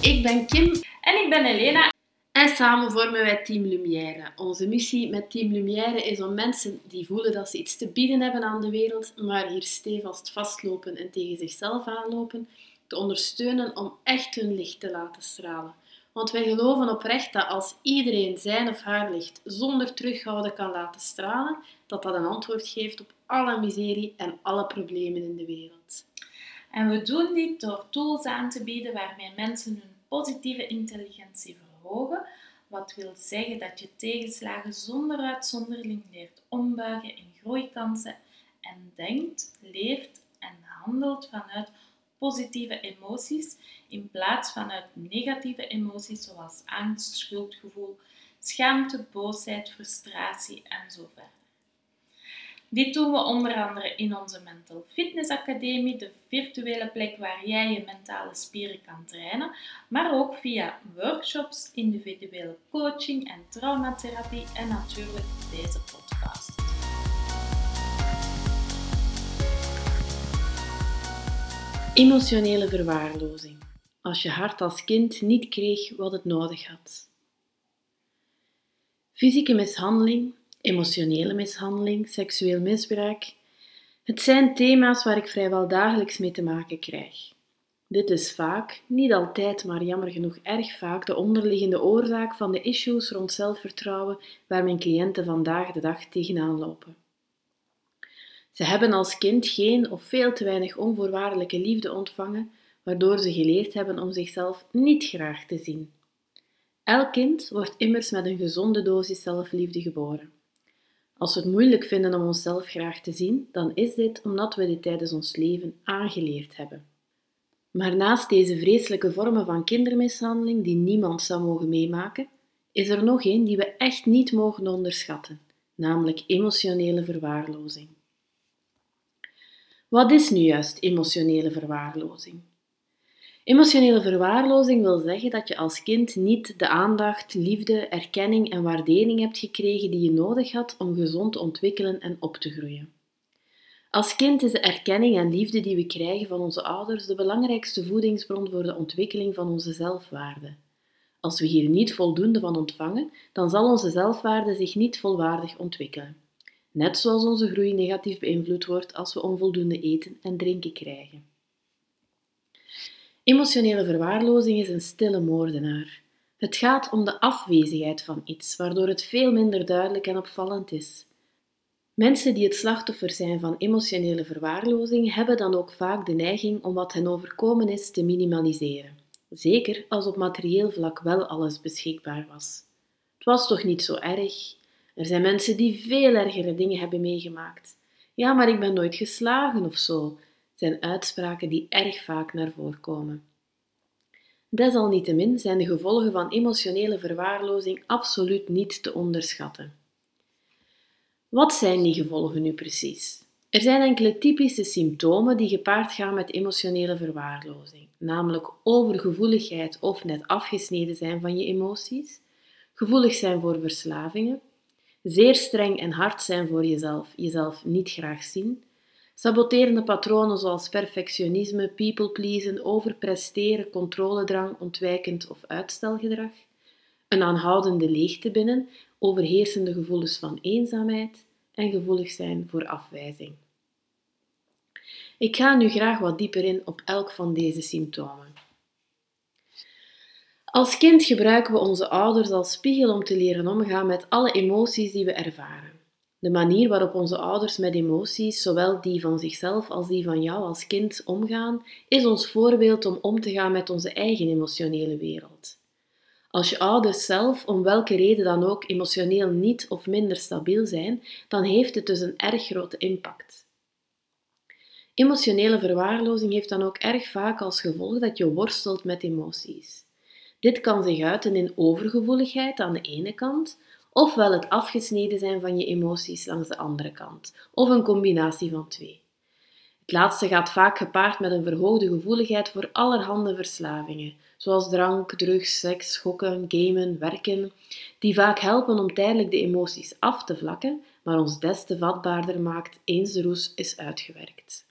Ik ben Kim En ik ben Elena. en samen vormen wij Team Lumière. Onze missie met Team Lumière is om mensen die voelen dat ze iets te bieden hebben aan de wereld, maar hier stevast vastlopen en tegen zichzelf aanlopen, te ondersteunen om echt hun licht te laten stralen. Want wij geloven oprecht dat als iedereen zijn of haar licht zonder terughouden kan laten stralen, dat dat een antwoord geeft op alle miserie en alle problemen in de wereld. En we doen dit door tools aan te bieden waarmee mensen hun positieve intelligentie verhogen. Wat wil zeggen dat je tegenslagen zonder uitzondering leert ombuigen in groeikansen en denkt, leeft en handelt vanuit positieve emoties in plaats van uit negatieve emoties zoals angst, schuldgevoel, schaamte, boosheid, frustratie en zo verder. Dit doen we onder andere in onze Mental Fitness Academie, de virtuele plek waar jij je mentale spieren kan trainen, maar ook via workshops, individuele coaching en traumatherapie en natuurlijk deze podcast. Emotionele verwaarlozing. Als je hart als kind niet kreeg wat het nodig had. Fysieke mishandeling, emotionele mishandeling, seksueel misbruik. Het zijn thema's waar ik vrijwel dagelijks mee te maken krijg. Dit is vaak, niet altijd, maar jammer genoeg erg vaak, de onderliggende oorzaak van de issues rond zelfvertrouwen waar mijn cliënten vandaag de dag tegenaan lopen. Ze hebben als kind geen of veel te weinig onvoorwaardelijke liefde ontvangen, waardoor ze geleerd hebben om zichzelf niet graag te zien. Elk kind wordt immers met een gezonde dosis zelfliefde geboren. Als we het moeilijk vinden om onszelf graag te zien, dan is dit omdat we dit tijdens ons leven aangeleerd hebben. Maar naast deze vreselijke vormen van kindermishandeling die niemand zou mogen meemaken, is er nog één die we echt niet mogen onderschatten, namelijk emotionele verwaarlozing. Wat is nu juist emotionele verwaarlozing? Emotionele verwaarlozing wil zeggen dat je als kind niet de aandacht, liefde, erkenning en waardering hebt gekregen die je nodig had om gezond te ontwikkelen en op te groeien. Als kind is de erkenning en liefde die we krijgen van onze ouders de belangrijkste voedingsbron voor de ontwikkeling van onze zelfwaarde. Als we hier niet voldoende van ontvangen, dan zal onze zelfwaarde zich niet volwaardig ontwikkelen. Net zoals onze groei negatief beïnvloed wordt als we onvoldoende eten en drinken krijgen. Emotionele verwaarlozing is een stille moordenaar. Het gaat om de afwezigheid van iets, waardoor het veel minder duidelijk en opvallend is. Mensen die het slachtoffer zijn van emotionele verwaarlozing hebben dan ook vaak de neiging om wat hen overkomen is te minimaliseren. Zeker als op materieel vlak wel alles beschikbaar was. Het was toch niet zo erg? Er zijn mensen die veel ergere dingen hebben meegemaakt. Ja, maar ik ben nooit geslagen of zo, zijn uitspraken die erg vaak naar voren komen. Desalniettemin zijn de gevolgen van emotionele verwaarlozing absoluut niet te onderschatten. Wat zijn die gevolgen nu precies? Er zijn enkele typische symptomen die gepaard gaan met emotionele verwaarlozing, namelijk overgevoeligheid of net afgesneden zijn van je emoties, gevoelig zijn voor verslavingen, zeer streng en hard zijn voor jezelf, jezelf niet graag zien, saboterende patronen zoals perfectionisme, people pleasen, overpresteren, controledrang, ontwijkend of uitstelgedrag, een aanhoudende leegte binnen, overheersende gevoelens van eenzaamheid en gevoelig zijn voor afwijzing. Ik ga nu graag wat dieper in op elk van deze symptomen. Als kind gebruiken we onze ouders als spiegel om te leren omgaan met alle emoties die we ervaren. De manier waarop onze ouders met emoties, zowel die van zichzelf als die van jou als kind, omgaan, is ons voorbeeld om om te gaan met onze eigen emotionele wereld. Als je ouders zelf, om welke reden dan ook, emotioneel niet of minder stabiel zijn, dan heeft het dus een erg grote impact. Emotionele verwaarlozing heeft dan ook erg vaak als gevolg dat je worstelt met emoties. Dit kan zich uiten in overgevoeligheid aan de ene kant, ofwel het afgesneden zijn van je emoties langs de andere kant, of een combinatie van twee. Het laatste gaat vaak gepaard met een verhoogde gevoeligheid voor allerhande verslavingen, zoals drank, drugs, seks, schokken, gamen, werken, die vaak helpen om tijdelijk de emoties af te vlakken, maar ons des te vatbaarder maakt eens de roes is uitgewerkt.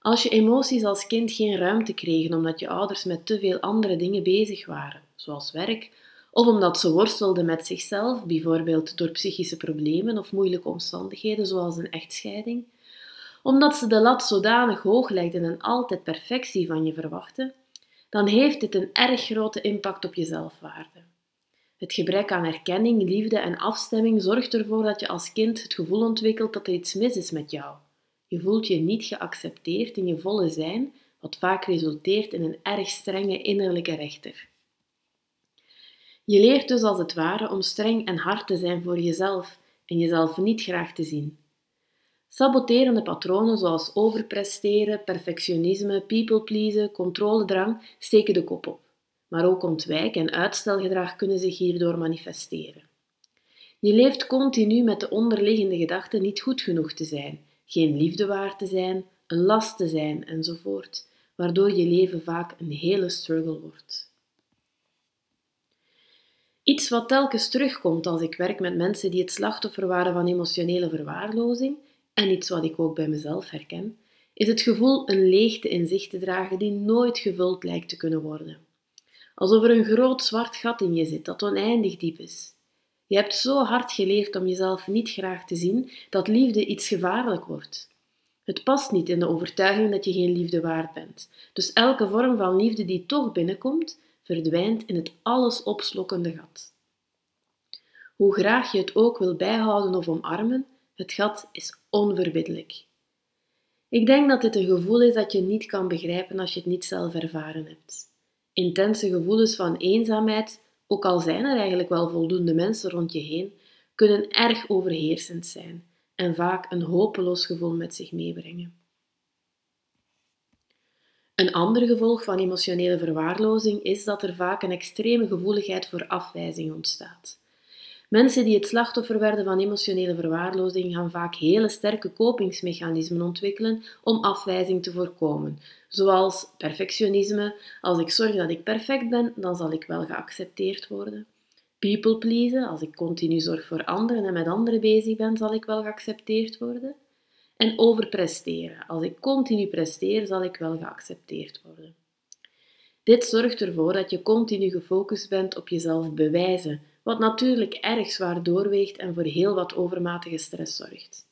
Als je emoties als kind geen ruimte kregen omdat je ouders met te veel andere dingen bezig waren, zoals werk, of omdat ze worstelden met zichzelf, bijvoorbeeld door psychische problemen of moeilijke omstandigheden zoals een echtscheiding, omdat ze de lat zodanig hoog legden en altijd perfectie van je verwachten, dan heeft dit een erg grote impact op je zelfwaarde. Het gebrek aan erkenning, liefde en afstemming zorgt ervoor dat je als kind het gevoel ontwikkelt dat er iets mis is met jou. Je voelt je niet geaccepteerd in je volle zijn, wat vaak resulteert in een erg strenge innerlijke rechter. Je leert dus als het ware om streng en hard te zijn voor jezelf en jezelf niet graag te zien. Saboterende patronen zoals overpresteren, perfectionisme, people-pleasen, controledrang steken de kop op. Maar ook ontwijk- en uitstelgedrag kunnen zich hierdoor manifesteren. Je leeft continu met de onderliggende gedachte niet goed genoeg te zijn, geen liefde waard te zijn, een last te zijn enzovoort, waardoor je leven vaak een hele struggle wordt. Iets wat telkens terugkomt als ik werk met mensen die het slachtoffer waren van emotionele verwaarlozing, en iets wat ik ook bij mezelf herken, is het gevoel een leegte in zich te dragen die nooit gevuld lijkt te kunnen worden. Alsof er een groot zwart gat in je zit dat oneindig diep is. Je hebt zo hard geleerd om jezelf niet graag te zien dat liefde iets gevaarlijk wordt. Het past niet in de overtuiging dat je geen liefde waard bent. Dus elke vorm van liefde die toch binnenkomt, verdwijnt in het alles opslokkende gat. Hoe graag je het ook wil bijhouden of omarmen, het gat is onverbiddelijk. Ik denk dat dit een gevoel is dat je niet kan begrijpen als je het niet zelf ervaren hebt. Intense gevoelens van eenzaamheid, ook al zijn er eigenlijk wel voldoende mensen rond je heen, kunnen erg overheersend zijn en vaak een hopeloos gevoel met zich meebrengen. Een ander gevolg van emotionele verwaarlozing is dat er vaak een extreme gevoeligheid voor afwijzing ontstaat. Mensen die het slachtoffer werden van emotionele verwaarlozing gaan vaak hele sterke kopingsmechanismen ontwikkelen om afwijzing te voorkomen, zoals perfectionisme. Als ik zorg dat ik perfect ben, dan zal ik wel geaccepteerd worden. People pleasen, als ik continu zorg voor anderen en met anderen bezig ben, zal ik wel geaccepteerd worden. En overpresteren, als ik continu presteer, zal ik wel geaccepteerd worden. Dit zorgt ervoor dat je continu gefocust bent op jezelf bewijzen, wat natuurlijk erg zwaar doorweegt en voor heel wat overmatige stress zorgt.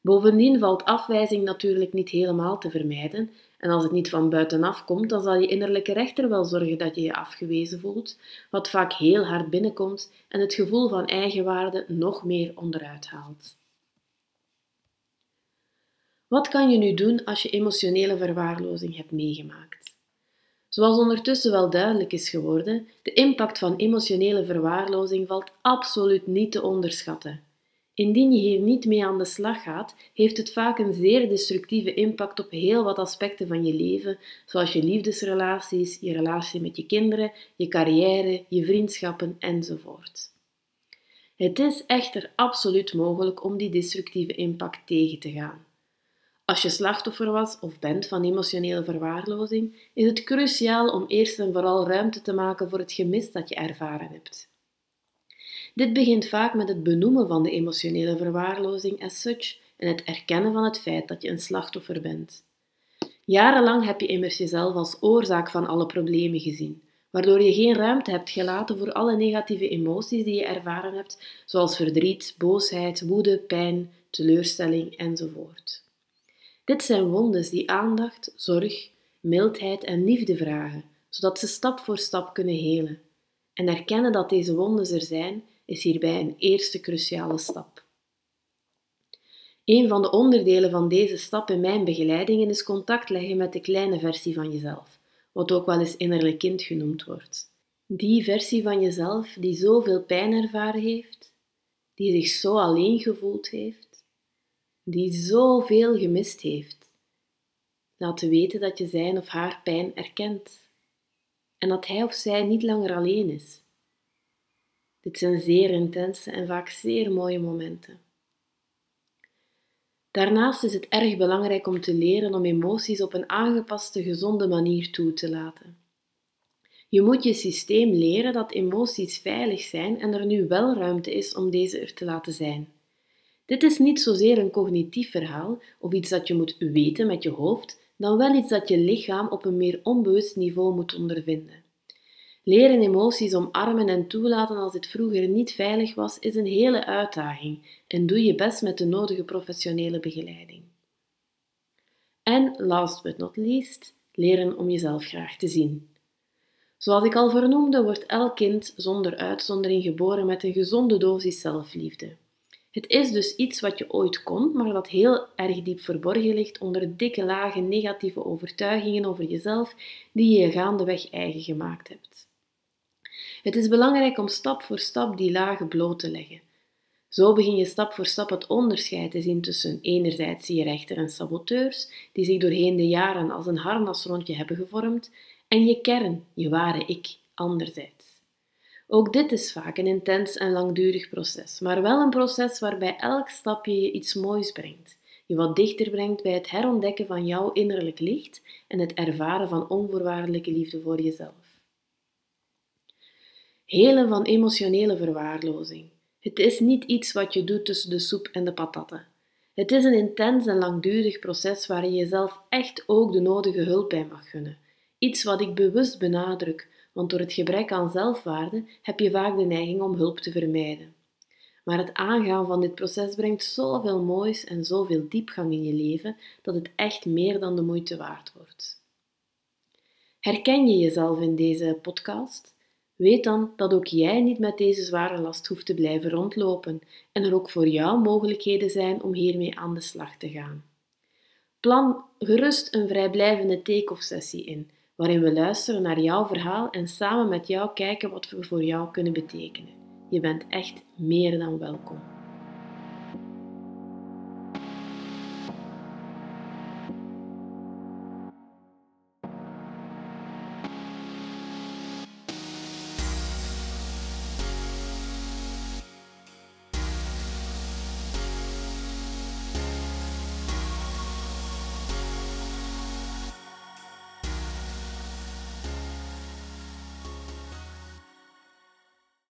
Bovendien valt afwijzing natuurlijk niet helemaal te vermijden, en als het niet van buitenaf komt, dan zal je innerlijke rechter wel zorgen dat je je afgewezen voelt, wat vaak heel hard binnenkomt en het gevoel van eigenwaarde nog meer onderuit haalt. Wat kan je nu doen als je emotionele verwaarlozing hebt meegemaakt? Zoals ondertussen wel duidelijk is geworden, de impact van emotionele verwaarlozing valt absoluut niet te onderschatten. Indien je hier niet mee aan de slag gaat, heeft het vaak een zeer destructieve impact op heel wat aspecten van je leven, zoals je liefdesrelaties, je relatie met je kinderen, je carrière, je vriendschappen enzovoort. Het is echter absoluut mogelijk om die destructieve impact tegen te gaan. Als je slachtoffer was of bent van emotionele verwaarlozing, is het cruciaal om eerst en vooral ruimte te maken voor het gemis dat je ervaren hebt. Dit begint vaak met het benoemen van de emotionele verwaarlozing as such en het erkennen van het feit dat je een slachtoffer bent. Jarenlang heb je immers jezelf als oorzaak van alle problemen gezien, waardoor je geen ruimte hebt gelaten voor alle negatieve emoties die je ervaren hebt, zoals verdriet, boosheid, woede, pijn, teleurstelling enzovoort. Dit zijn wondes die aandacht, zorg, mildheid en liefde vragen, zodat ze stap voor stap kunnen helen. En erkennen dat deze wondes er zijn, is hierbij een eerste cruciale stap. Een van de onderdelen van deze stap in mijn begeleidingen is contact leggen met de kleine versie van jezelf, wat ook wel eens innerlijk kind genoemd wordt. Die versie van jezelf die zoveel pijn ervaren heeft, die zich zo alleen gevoeld heeft, die zoveel gemist heeft. Laten weten dat je zijn of haar pijn erkent en dat hij of zij niet langer alleen is. Dit zijn zeer intense en vaak zeer mooie momenten. Daarnaast is het erg belangrijk om te leren om emoties op een aangepaste, gezonde manier toe te laten. Je moet je systeem leren dat emoties veilig zijn en er nu wel ruimte is om deze er te laten zijn. Dit is niet zozeer een cognitief verhaal of iets dat je moet weten met je hoofd, dan wel iets dat je lichaam op een meer onbewust niveau moet ondervinden. Leren emoties omarmen en toelaten als dit vroeger niet veilig was, is een hele uitdaging en doe je best met de nodige professionele begeleiding. En last but not least, leren om jezelf graag te zien. Zoals ik al vernoemde, wordt elk kind zonder uitzondering geboren met een gezonde dosis zelfliefde. Het is dus iets wat je ooit kon, maar dat heel erg diep verborgen ligt onder dikke lagen negatieve overtuigingen over jezelf die je gaandeweg eigen gemaakt hebt. Het is belangrijk om stap voor stap die lagen bloot te leggen. Zo begin je stap voor stap het onderscheid te zien tussen enerzijds je rechter en saboteurs, die zich doorheen de jaren als een harnas rond je hebben gevormd, en je kern, je ware ik, anderzijds. Ook dit is vaak een intens en langdurig proces, maar wel een proces waarbij elk stapje je iets moois brengt, je wat dichter brengt bij het herontdekken van jouw innerlijk licht en het ervaren van onvoorwaardelijke liefde voor jezelf. Helen van emotionele verwaarlozing. Het is niet iets wat je doet tussen de soep en de patatten. Het is een intens en langdurig proces waar je jezelf echt ook de nodige hulp bij mag gunnen. Iets wat ik bewust benadruk, want door het gebrek aan zelfwaarde heb je vaak de neiging om hulp te vermijden. Maar het aangaan van dit proces brengt zoveel moois en zoveel diepgang in je leven dat het echt meer dan de moeite waard wordt. Herken je jezelf in deze podcast? Weet dan dat ook jij niet met deze zware last hoeft te blijven rondlopen en er ook voor jou mogelijkheden zijn om hiermee aan de slag te gaan. Plan gerust een vrijblijvende take-off sessie in, waarin we luisteren naar jouw verhaal en samen met jou kijken wat we voor jou kunnen betekenen. Je bent echt meer dan welkom.